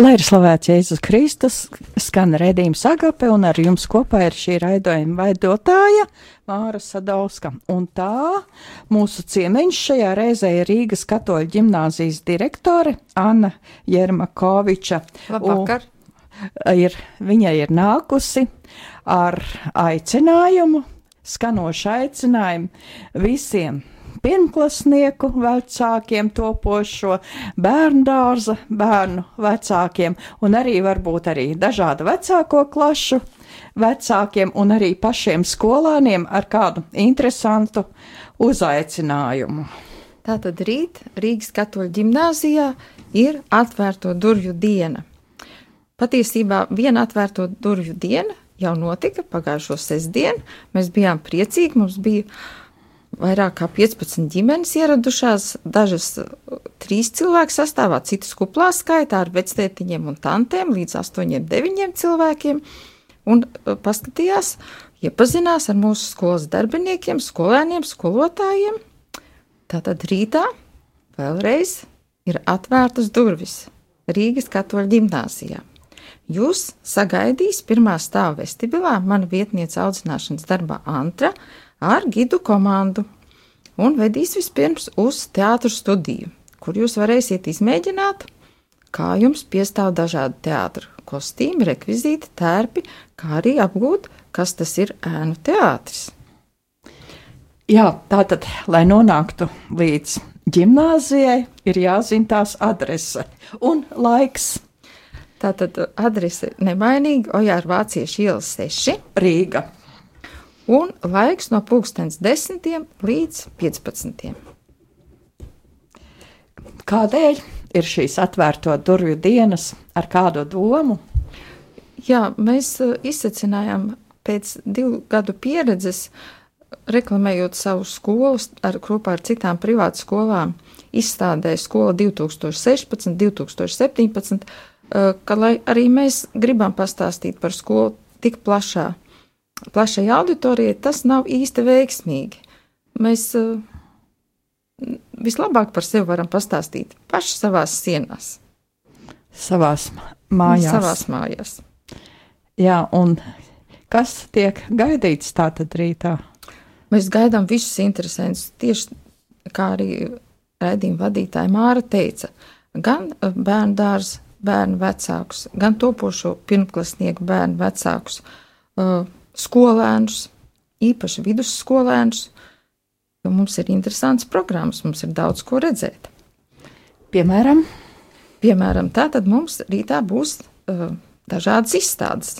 Lai ir slavēts Jēzus Kristus, skan redzījums agape, un ar jums kopā ir šī raidojuma veidotāja Māra Sadauska. Un tā mūsu ciemiņš šajā reizē ir Rīgas katoļu ģimnāzijas direktore Anna Jermakoviča. Labvakar! Un ir, viņa ir nākusi ar aicinājumu, skanošu aicinājumu visiem pirmklasnieku vecākiem, topošo bērnu dārza bērnu vecākiem, un arī varbūt arī dažādu vecāko klašu vecākiem un arī pašiem skolāniem ar kādu interesantu uzaicinājumu. Tātad rīt Rīgas katoļu ģimnāzijā ir atvērto durvju diena. Patiesībā viena atvērto durvju diena jau notika pagājušo sestdienu. Mēs bijām priecīgi, mums bija uh, vairāk kā 15 ģimenes ieradušās, dažas trīs cilvēku sastāvā, citas kuplā skaitā ar vectētiņiem un tantiem līdz 8, 9 cilvēkiem, un paskatījās, iepazinās ar mūsu skolas darbiniekiem, skolēniem, skolotājiem. Tātad rītā vēlreiz ir atvērtas durvis Rīgas katoļu ģimnāzijā. Jūs sagaidīs pirmā stāva vestibilā mana vietniece audzināšanas darbā Antra, ar gidu komandu un vedīs vispirms uz teātru studiju, kur jūs varēsiet izmēģināt, kā jums piestāv dažādi teātru kostīmi, rekvizīti, tērpi, kā arī apgūt, kas tas ir ēnu teātris. Jā, tātad, lai nonāktu līdz gimnāzijai, ir jāzina tās adrese un laiks. Tātad adrese nemainīga Ojāra Vāciešu ielas 6 Rīga un laiks no pulkstens 10 līdz 15. Kādēļ ir šīs atvērto durvju dienas, ar kādu domu? Jā, mēs uh, izsacinājām pēc divu gadu pieredzes, reklamējot savu skolu ar, kopā ar citām privātu skolām, izstādē skola 2016, 2017, uh, ka lai arī mēs gribam pastāstīt par skolu tik plašā plašai auditorijai tas nav īsti veiksmīgi. Mēs uh, vislabāk par sevi varam pastāstīt paši savās sienās. Savās mājās. Savās mājās. Jā, un kas tiek gaidīts tātad rītā? Mēs gaidām visus interesantus, tieši kā arī raidījuma vadītāja Māra teica, gan bērnu dārza bērnu vecākus, gan topošo pirmklasnieku bērnu vecākus. Uh, skolēnus, īpaši vidusskolēnus, jo mums ir interesants programmas, mums ir daudz ko redzēt. Piemēram, Piemēram tātad mums rītā būs uh, dažādas izstādes.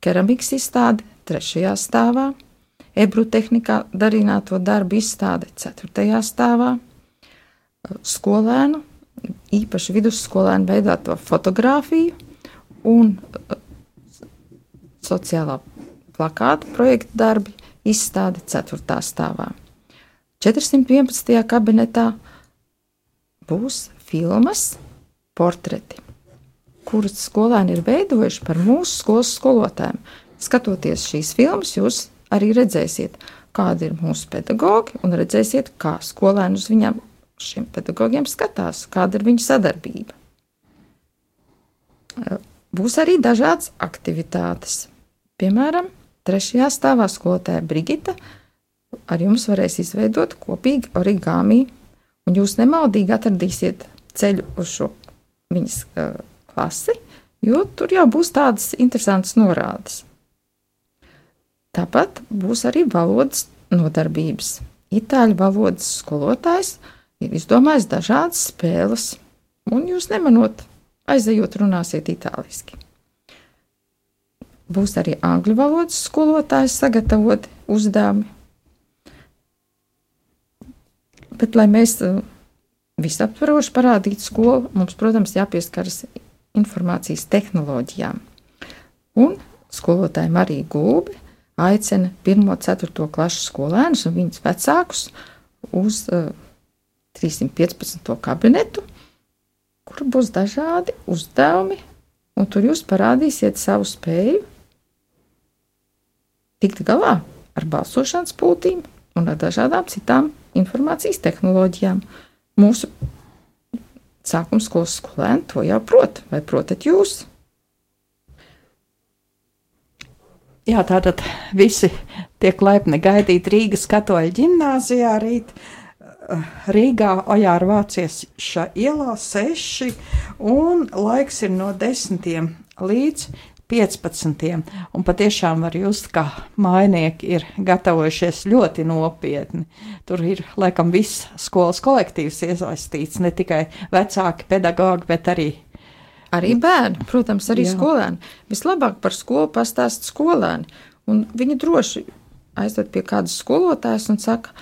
Keramikas izstāde trešajā stāvā, ebru tehnikā darināto darbu izstāde ceturtajā stāvā, uh, skolēnu, īpaši vidusskolēnu veidāto fotografiju un uh, sociālā plakātu projektu darbi, izstāde 4. stāvā. 411. kabinetā būs filmas, portreti, kurus skolēni ir veidojuši par mūsu skolas skolotājiem. Skatoties šīs filmas, jūs arī redzēsiet, kādi ir mūsu pedagogi, un redzēsiet, kā skolēni uz viņiem, šiem pedagogiem skatās, kāda ir viņu sadarbība. Būs arī dažādas aktivitātes. Piemēram, Trešajā stāvā skolotāja Brigita ar jums varēs izveidot kopīgi origami, un jūs nemaldīgi atradīsiet ceļu uz šo viņas uh, klasi, jo tur jau būs tādas interesantas norādes. Tāpat būs arī valodas nodarbības. Itāļu valodas skolotājs ir izdomājis dažādas spēles, un jūs nemanot, aizejot, runāsiet itāliski. Būs arī angļu valodas skolotājs sagatavoti uzdevumi. Bet, lai mēs uh, visaptvaroši parādītu skolu, mums, protams, jāpieskaras informācijas tehnoloģijām. Un skolotāja Marija Gulbi aicina 1. un 4. klases skolēnus un viņas vecākus uz uh, 315. kabinetu, kur būs dažādi uzdevumi, un tur jūs parādīsiet savu spēju tikt galā ar balsošanas pultīm un ar dažādām citām informācijas tehnoloģijām. Mūsu sākuma skolas skolēni to jau prot, vai protat jūs? Jā, tātad visi tiek laipni gaidīti Rīgas katoļu ģimnāzijā rīt. Eh, Rīgā Ojāra Vācieša ielā 6 un laiks ir no 10 līdz 15. Un patiešām var just, ka mājnieki ir gatavojušies ļoti nopietni. Tur ir laikam viss skolas kolektīvs iesaistīts, ne tikai vecāki pedagogi, bet arī. Arī bērni, protams, arī Jā. skolēni. Vislabāk par skolu pastāst skolēni, un viņi droši aizved pie kādas skolotājas un saka,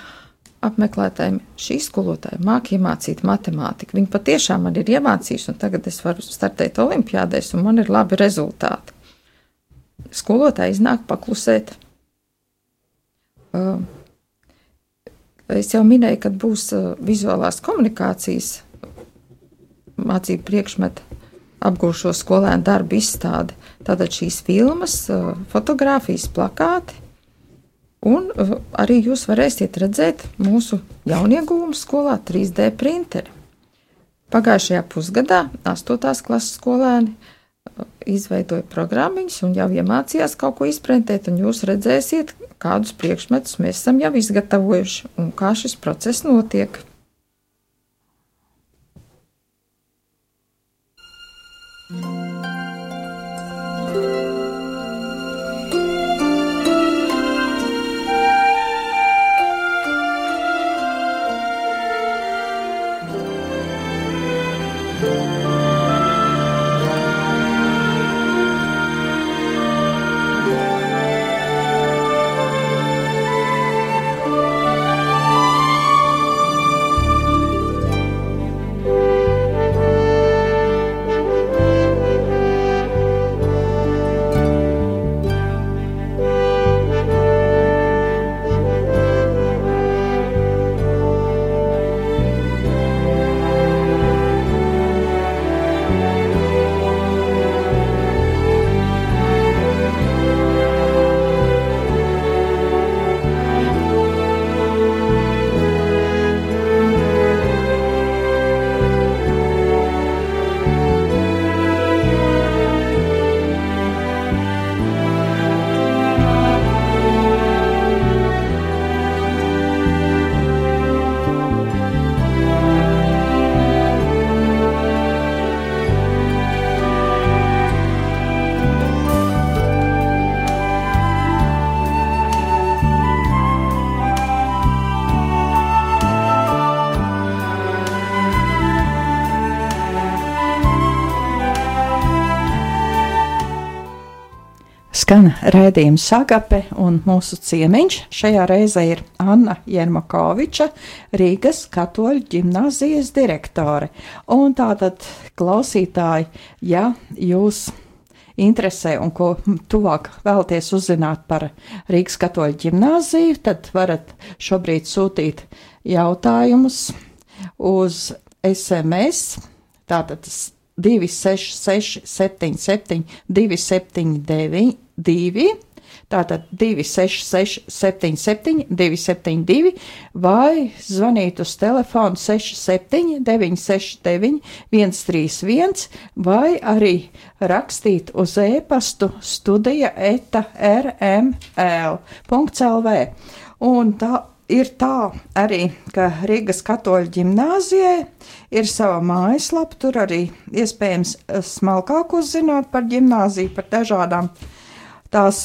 apmeklētājiem, šī skolotāja māca iemācīt matemātiku. Viņa patiešām man ir iemācījusi, un tagad es varu startēt olimpiādēs, un man ir labi rezultāti skolotāji iznāk paklusēt. Es jau minēju, ka būs vizuālās komunikācijas mācību priekšmeta apgūšo skolēnu darbu izstāde. Tātad šīs filmas, fotografijas, plakāti. Un arī jūs varēsiet redzēt mūsu jauniegūmu skolā 3D printeri. Pagājušajā pusgadā 8. klases skolēni izveidoja programmiņas un jau iemācījās kaut ko izprintēt, un jūs redzēsiet, kādus priekšmetus mēs esam jau izgatavojuši un kā šis process notiek. Skan redzējuma sagape, un mūsu ciemiņš šajā reizē ir Anna Jermakoviča, Rīgas katoļu ģimnāzijas direktore. Un tātad, klausītāji, ja jūs interesē un ko tuvāk vēlaties uzzināt par Rīgas katoļu ģimnāziju, tad varat šobrīd sūtīt jautājumus uz SMS. Tātad 266, 77, 279, 2. Tātad 266, 77, 272, vai zvanīt uz telefonu 67, 969, 131, vai arī rakstīt uz e-pastu studija eta rml.lv. Un tā ir tā arī, ka Rīgas katoļu ģimnāzijai ir sava mājaslapa, tur arī iespējams eh, smalkāk uzzināt par ģimnāziju, par dažādām tās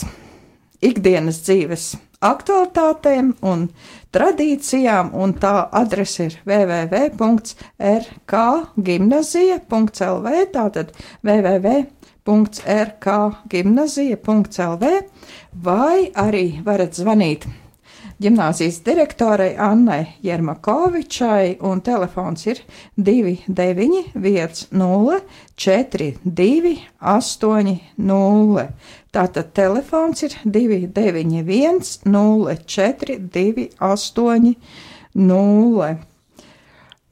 ikdienas dzīves aktualitātēm un tradīcijām, un tā adrese ir www.rkgimnazija.lv, tātad www.rkgimnazija.lv, vai arī varat zvanīt ģimnāzijas direktorei Annai Jermakovičai, un telefons ir 2910 4280. Tātad telefons ir 291 0280.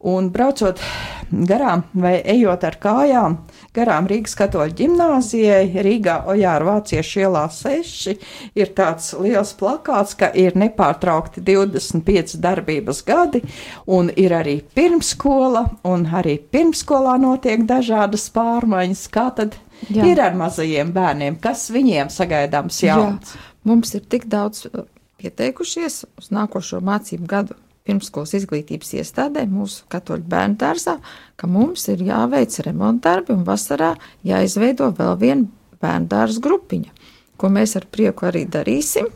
Un braucot garām vai ejot ar kājām, garām Rīgas katoļu ģimnāzijai, Rīgā Ojāra Vāciešu ielā 6, ir tāds liels plakāts, ka ir nepārtraukti 25 darbības gadi, un ir arī pirmskola, un arī pirmskolā notiek dažādas pārmaiņas. Kā tad Jā. ir ar mazajiem bērniem? Kas viņiem sagaidāms jauns? Jā. Mums ir tik daudz uh, pieteikušies uz nākošo mācību gadu pirmskolas izglītības iestādē, mūsu katoļu bērnu dārzā, ka mums ir jāveic remontdarbi un vasarā jāizveido vēl viena bērnu dārza grupiņa, ko mēs ar prieku arī darīsim.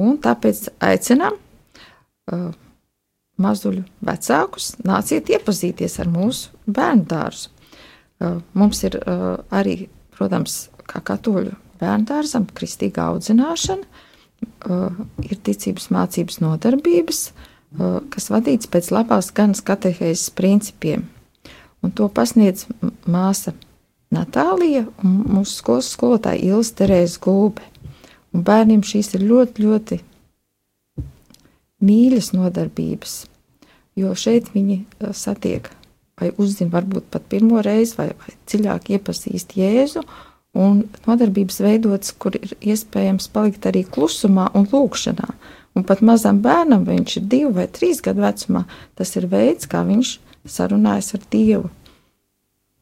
Un tāpēc aicinām uh, mazuļu vecākus, nāciet iepazīties ar mūsu bērnu dārzu. Uh, mums ir uh, arī, protams, kā katoļu bērnu dārzam, kristīgā audzināšana, uh, ir ticības mācības nodarbības, uh, kas vadīts pēc labās ganas katehēzes principiem. Un to pasniedz māsa Natālija un mūsu skolas skolotāja Ilza Terēza Gulbe. Un bērniem šīs ir ļoti, ļoti mīļas nodarbības, jo šeit viņi uh, satiek vai uzzina varbūt pat pirmo reizi, vai, vai dziļāk iepazīst Jēzu, un nodarbības veidotas, kur ir iespējams palikt arī klusumā un lūkšanā. Un pat mazam bērnam, viņš ir divu vai trīs gadu vecumā, tas ir veids, kā viņš sarunājas ar Dievu.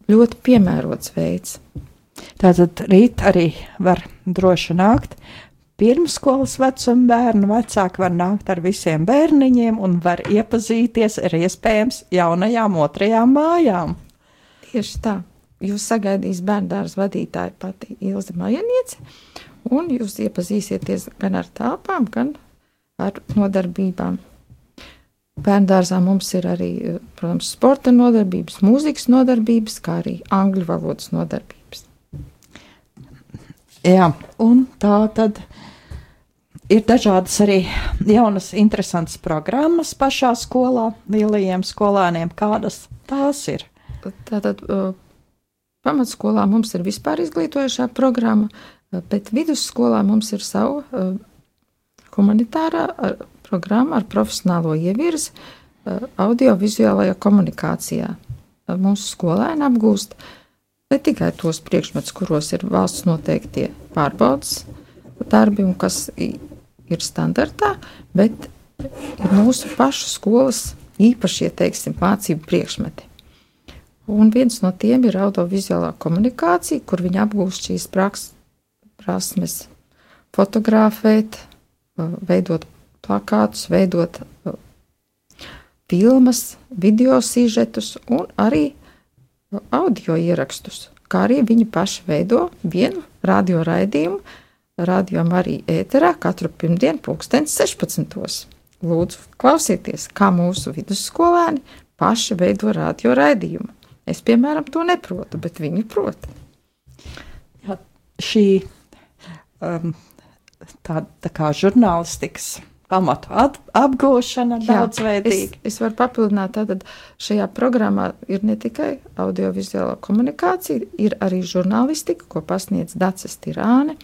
Ļoti piemērots veids. Tātad rīt arī var droši nākt. Pirmskolas vecuma bērnu vecāki var nākt ar visiem bērniņiem un var iepazīties ar iespējams jaunajām otrajām mājām. Tieši tā jūs sagaidīs bērndārs vadītāja pati Ilze Majaniece, un jūs iepazīsieties gan ar tāpām, gan ar nodarbībām. Bērndārzā mums ir arī, protams, sporta nodarbības, mūzikas nodarbības, kā arī angļu valodas nodarbības. Jā, un tā tad ir dažādas arī jaunas, interesantas programmas pašā skolā, lielajiem skolēniem. Kādas tās ir? Tātad Pamatskolā mums ir vispār izglītojošā programma, bet vidusskolā mums ir sava uh, humanitārā programma ar profesionālo ievirzi uh, audiovizuālajā komunikācijā. Mūsu skolēni apgūst ne tikai tos priekšmetus, kuros ir valsts noteiktie pārbaudas darbi un kas ir standartā, bet ir mūsu pašu skolas īpašie, teiksim, mācību priekšmeti. Un viens no tiem ir audiovizuālā komunikācija, kur viņi apgūst šīs praks, prasmes, fotografēt, veidot plakātus, veidot filmas, video sižetus un arī audio ierakstus, kā arī viņi paši veido vienu radio raidījumu, radio arī ēterā katru pirmdienu pulkstens 16. Lūdzu, klausieties, kā mūsu vidusskolēni paši veido radio raidījumu. Es, piemēram, to neprotu, bet viņi prot. Jā, šī um, tā, tā kā žurnālistikas pamatu at, apgūšana daudzveidīga. Es, es varu papildināt, tātad šajā programmā ir ne tikai audiovizuālā komunikācija, ir arī žurnālistika, ko pasniedz Dacis Tirāne,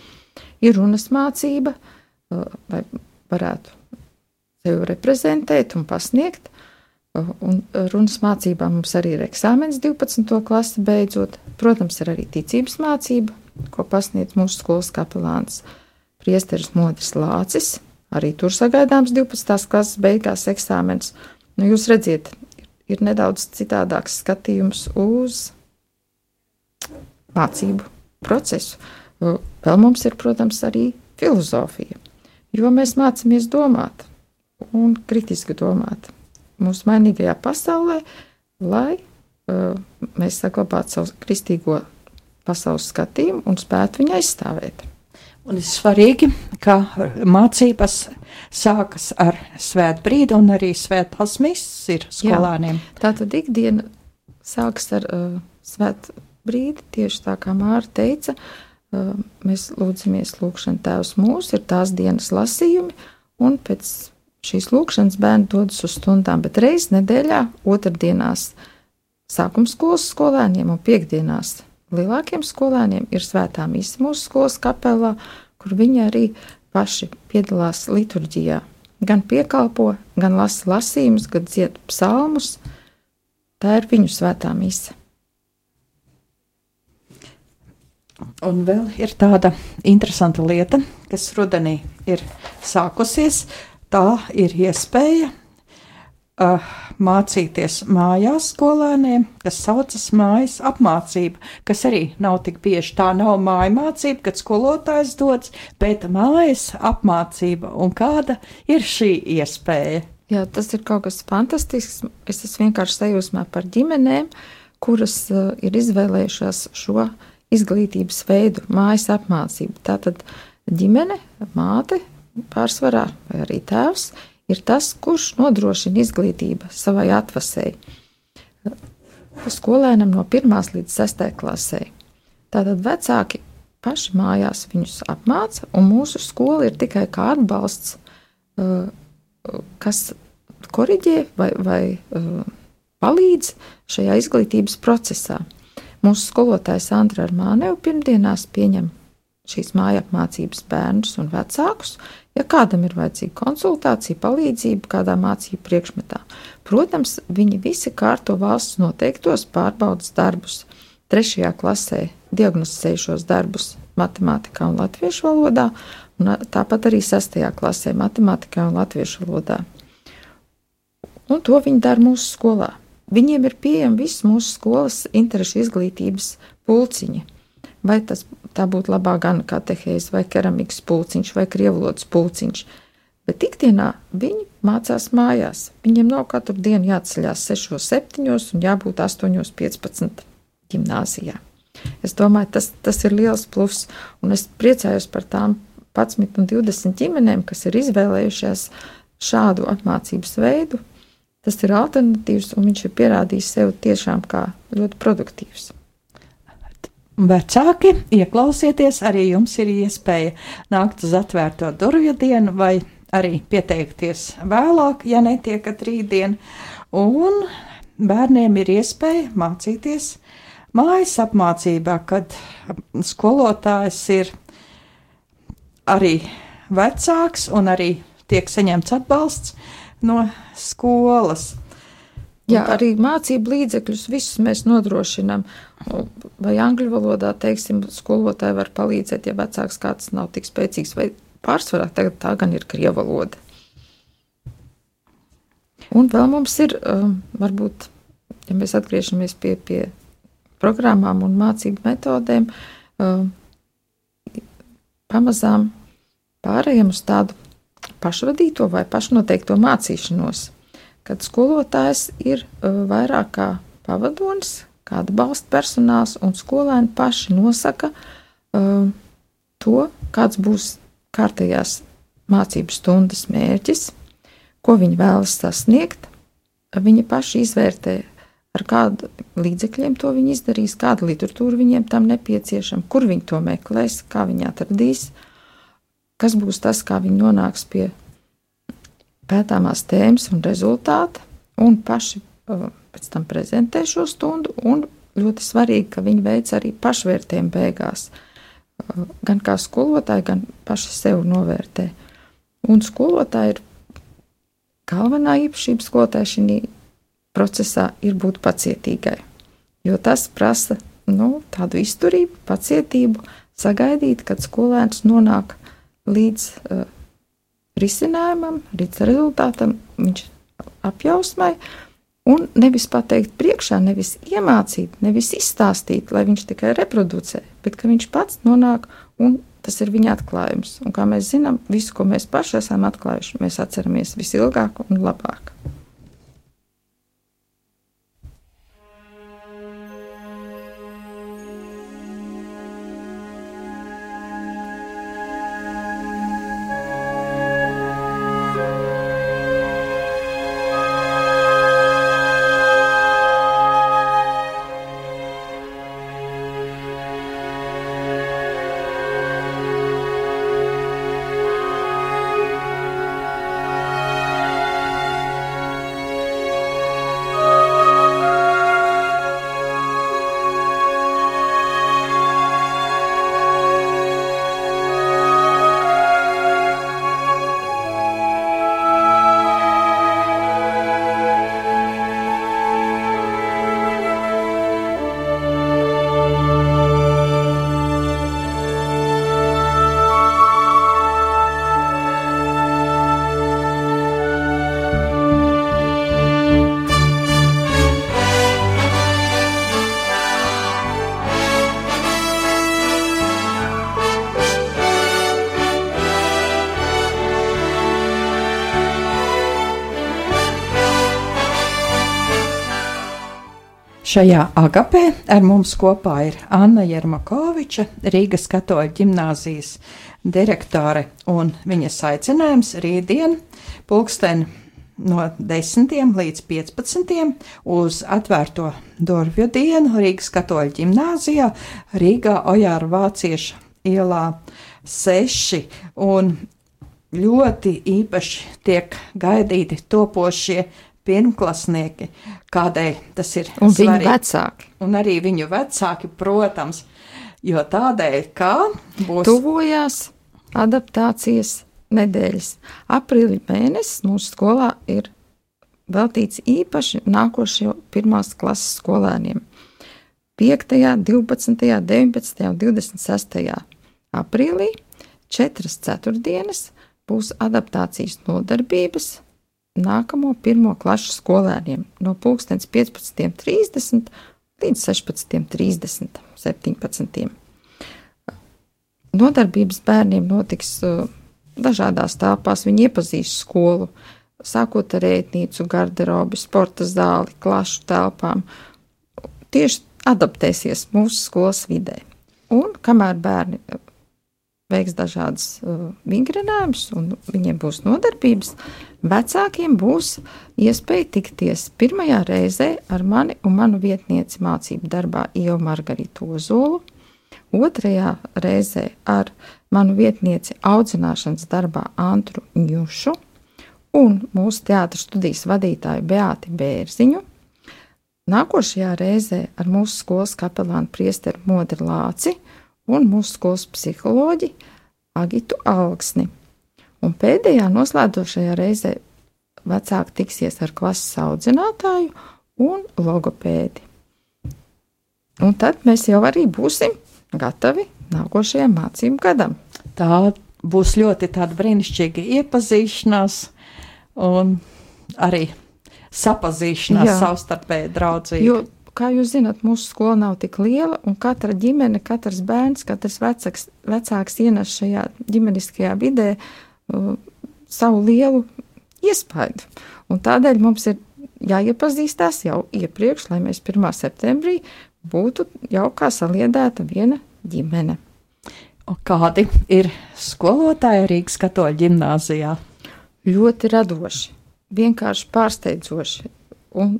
ir runas mācība, uh, lai varētu sevi reprezentēt un pasniegt, Un runas mācībā mums arī ir eksāmenis 12. klasi beidzot. Protams, ir arī ticības mācība, ko pasniedz mūsu skolas kapelāns Priesteris Modris Lācis. Arī tur sagaidāms 12. klases beigās eksāmenis. Nu, jūs redziet, ir nedaudz citādāks skatījums uz mācību procesu. Vēl mums ir, protams, arī filozofija, jo mēs mācāmies domāt un kritiski domāt mūsu mainīgajā pasaulē, lai uh, mēs saglabātu savu kristīgo pasaules skatījumu un spētu viņu aizstāvēt. Un ir svarīgi, ka mācības sākas ar svētbrīdi, un arī svētās misijas ir skolāniem. Jā, tā tad ikdiena sākas ar uh, svētbrīdi, tieši tā kā Māra teica, uh, mēs lūdzamies lūkšana tēvs mūsu, ir tās dienas lasījumi, un pēc šīs lūkšanas bērni dodas uz stundām, bet reizes nedēļā, otrdienās sākuma skolas skolēniem un piekdienās lielākiem skolēniem ir svētā mīsa mūsu skolas kapelā, kur viņi arī paši piedalās liturģijā. Gan piekalpo, gan lasa lasījumus, gan dzied psalmus. Tā ir viņu svētā mīsa. Un vēl ir tāda interesanta lieta, kas rudenī ir sākusies. Tā ir iespēja uh, mācīties mājās skolēniem, kas saucas mājas apmācība, kas arī nav tik bieži. Tā nav māja mācība, kad skolotājs dodas, bet mājas apmācība. Un kāda ir šī iespēja? Jā, tas ir kaut kas fantastisks. Es esmu vienkārši sajūsmā par ģimenēm, kuras uh, ir izvēlējušās šo izglītības veidu, mājas apmācību. Tātad ģimene, māte pārsvarā vai arī tēvs ir tas, kurš nodrošina izglītību savai atvasēji. Skolēnam no 1 līdz 6 klasē. Tātad vecāki paši mājās viņus apmāca, un mūsu skola ir tikai kā atbalsts, uh, kas koriģē vai, vai uh, palīdz šajā izglītības procesā. Mūsu skolotājs Andra Armāneva pirmdienās pieņem šīs māja apmācības bērnus un vecākus, Ja kādam ir vajadzīga konsultācija, palīdzība kādā mācību priekšmetā, protams, viņi visi kārto valsts noteiktos pārbaudas darbus. Trešajā klasē diagnosticējušos darbus matemātikā un latviešu valodā, un tāpat arī sastajā klasē matemātikā un latviešu valodā. Un to viņi dara mūsu skolā. Viņiem ir pieejami visi mūsu skolas interešu izglītības pulciņi. Vai tas tā būtu labā gan katehēze, vai keramikas pulciņš, vai krievlodas pulciņš. Bet ikdienā viņi mācās mājās. Viņiem nav katru dienu jāceļās 6, 7 un jābūt 8, 15 gimnāzijā. Es domāju, tas, tas ir liels pluss, un es priecājos par tām 11 un 20 ģimenēm, kas ir izvēlējušās šādu apmācības veidu. Tas ir alternatīvs, un viņš ir pierādījis sevi tiešām kā ļoti produktīvs. Vecāki, ieklausieties, arī jums ir iespēja nākt uz atvērto durvju dienu vai arī pieteikties vēlāk, ja netiekat rītdien. Un bērniem ir iespēja mācīties mājas apmācībā, kad skolotājs ir arī vecāks un arī tiek saņemts atbalsts no skolas. Jā, arī mācību līdzekļus visus mēs nodrošinām. Vai angļu valodā, teiksim, skolotāji var palīdzēt, ja vecāks kāds nav tik spēcīgs, vai pārsvarā tagad tā gan ir krievu valoda. Un vēl mums ir, um, varbūt, ja mēs atgriežamies pie, pie programmām un mācību metodēm, um, pamazām pārējām uz tādu pašvadīto vai pašnoteikto mācīšanos kad skolotājs ir vairāk kā pavadonis, kā atbalsta personāls, un skolēni paši nosaka uh, to, kāds būs kārtējās mācību stundas mērķis, ko viņi vēlas sasniegt. Viņi paši izvērtē, ar kādu līdzekļiem to viņi izdarīs, kāda literatūra viņiem tam nepieciešama, kur viņi to meklēs, kā viņi atradīs, kas būs tas, kā viņi nonāks pie pētāmās tēmas un rezultāti, un paši uh, pēc tam prezentē šo stundu. Ļoti svarīgi, ka viņi veic arī pašvērtējumu beigās. Uh, gan kā skolotāji, gan paši sev novērtē. Un skolotāji ir galvenā īpašība skolotāja šī procesā ir būt pacietīgai. Jo tas prasa nu, tādu izturību, pacietību, sagaidīt, kad skolēns nonāk līdz uh, risinājumam, līdz rezultātam, viņš apjausmai. Un nevis pateikt priekšā, nevis iemācīt, nevis izstāstīt, lai viņš tikai reproducē, bet ka viņš pats nonāk un tas ir viņa atklājums. Un kā mēs zinām, visu, ko mēs paši esam atklājuši, mēs atceramies visilgāk un labāk. Šajā agapē ar mums kopā ir Anna Jermakoviča, Rīgas katoļa ģimnāzijas direktore, un viņas aicinājums rītdien pulksten no 10 līdz 15 uz atvērto durvju dienu Rīgas katoļa ģimnāzijā Rīgā Ojāra Vācieša ielā 6. Un ļoti īpaši tiek gaidīti topošie pirmklasnieki, kādēļ tas ir Un svarīgi. viņu vecāki. Un arī viņu vecāki, protams, jo tādēļ, ka būs Tuvojās adaptācijas nedēļas. Aprīļa mēnesis mūsu skolā ir veltīts īpaši nākošajā pirmās klases skolēniem. 5., 12., 19. un 26. aprīlī četras ceturtdienas būs adaptācijas nodarbības nākamo pirmo klašu skolēniem no 15.30 līdz 16.30, 17. Nodarbības bērniem notiks uh, dažādās telpās. Viņi iepazīs skolu, sākot ar ētnīcu, garderobi, sporta zāli, klašu telpām. Tieši adaptēsies mūsu skolas vidē. Un kamēr bērni veiks dažādas uh, vingrinājumus un viņiem būs nodarbības, vecākiem būs iespēja tikties pirmajā reizē ar mani un manu vietnieci mācību darbā Ievu Margaritu Ozolu, otrajā reizē ar manu vietnieci audzināšanas darbā Antru Ņušu un mūsu teātras studijas vadītāju Beāti Bērziņu. Nākošajā reizē ar mūsu skolas kapelānu priesteru Modri Lāci un mūsu skolas psiholoģi Agitu Alksni. Un pēdējā noslēdzošajā reizē vecāki tiksies ar klases audzinātāju un logopēdi. Un tad mēs jau arī būsim gatavi nākošajam mācību gadam. Tā būs ļoti tāda brīnišķīga iepazīšanās un arī sapazīšanās savstarpēji draudzīga. Jo, kā jūs zināt, mūsu skola nav tik liela, un katra ģimene, katrs bērns, katrs vecāks, vecāks ienes šajā ģimeniskajā vidē uh, savu lielu iespaidu. Un tādēļ mums ir jāiepazīstās jau iepriekš, lai mēs 1. septembrī būtu jau kā saliedēta viena ģimene. Un Kādi ir skolotāji Rīgas katoļa ģimnāzijā? Ļoti radoši, vienkārši pārsteidzoši. Un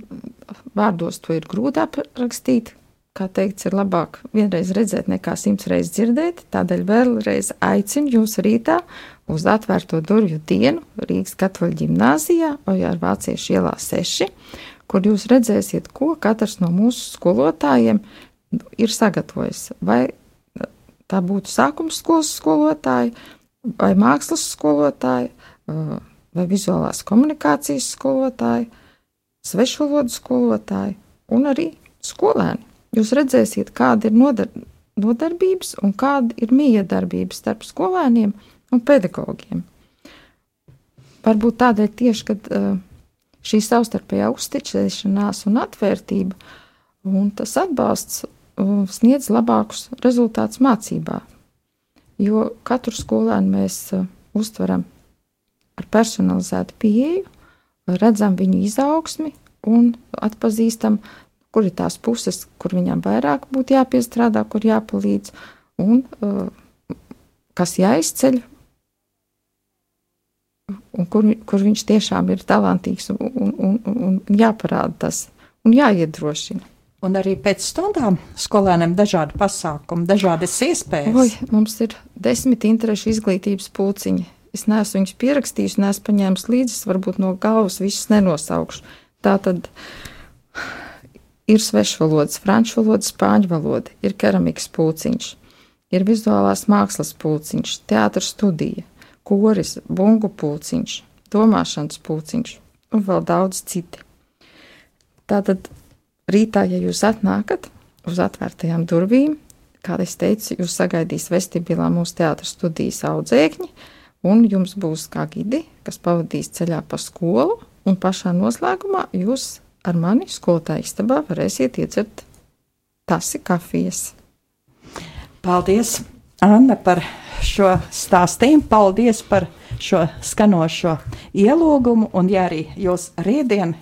vārdos to ir grūti aprakstīt. Kā teikts, ir labāk vienreiz redzēt, nekā simts reizes dzirdēt. Tādēļ vēlreiz aicinu jūs rītā uz atvērto durvju dienu Rīgas katoļa ģimnāzijā, Ojāra Vāciešu ielā 6, kur jūs redzēsiet, ko katrs no mūsu skolotājiem ir sagatavojis. Vai tā būtu sākuma skolas skolotāja, vai mākslas skolotāja, vai vizuālās komunikācijas skolotāja, svešvalodu skolotāja un arī skolēni. Jūs redzēsiet, kāda ir nodar nodarbības un kāda ir miedarbība starp skolēniem un pedagogiem. Varbūt tādēļ tieši, kad uh, šī savstarpējā uzticēšanās un atvērtība un tas atbalsts uh, sniedz labākus rezultātus mācībā. Jo katru skolēnu mēs uh, uztveram ar personalizētu pieeju, redzam viņu izaugsmi un atpazīstam, kur ir tās puses, kur viņam vairāk būtu jāpiestrādā, kur jāpalīdz, un uh, kas jāizceļ, un kur, kur viņš tiešām ir talantīgs un, un, un, un jāparāda tas un jāiedrošina. Un arī pēc stundām skolēniem dažādi pasākumi, dažādas iespējas. Oi, mums ir desmit interešu izglītības pulciņi. Es neesmu viņus pierakstījis, neesmu paņēmis līdzi, varbūt no galvas visus nenosaukšu. Tā tad ir svešvalodas, franču valoda, spāņu valoda, ir keramikas pulciņš, ir vizuālās mākslas pulciņš, teātris studija, koris, bungu pulciņš, domāšanas pulciņš un vēl daudz citi. Tātad rītā, ja jūs atnākat uz atvērtajām durvīm, kā es teicu, jūs sagaidīs vestibilā mūsu teātris studijas audzēkņi, un jums būs kā gidi, kas pavadīs ceļā pa skolu, un pašā noslēgumā jūs ar mani skolotāju istabā varēsiet iedzert tasi kafijas. Paldies, Anna, par šo stāstījumu. Paldies par šo skanošo ielūgumu, un ja arī jūs rītdien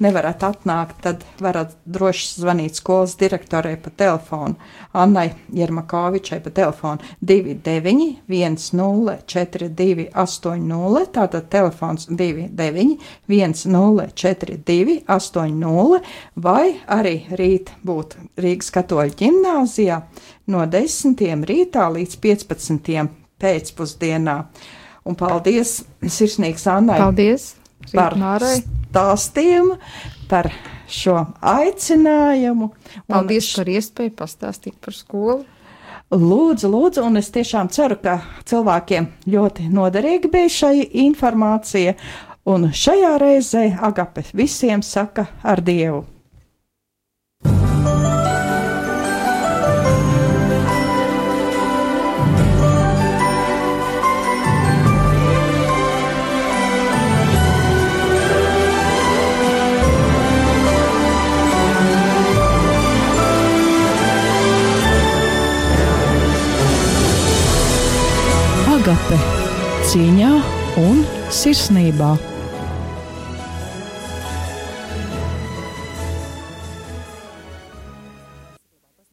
nevarat atnākt, tad varat droši zvanīt skolas direktorei pa telefonu Annai Jermakovičai pa telefonu 29 1042 80, tātad telefons 29 1042 80, vai arī rīt būt Rīgas katoļu ģimnāzijā no 10. rītā līdz 15. pēcpusdienā. Un paldies sirsnīgs Annai Paldies! par Rītmārai. stāstījumu, par šo aicinājumu. Un Paldies par iespēju pastāstīt par skolu. Lūdzu, lūdzu, un es tiešām ceru, ka cilvēkiem ļoti noderīga bija šī informācija. Un šajā reizē Agape visiem saka ar Dievu. Cīņā un sirsnībā.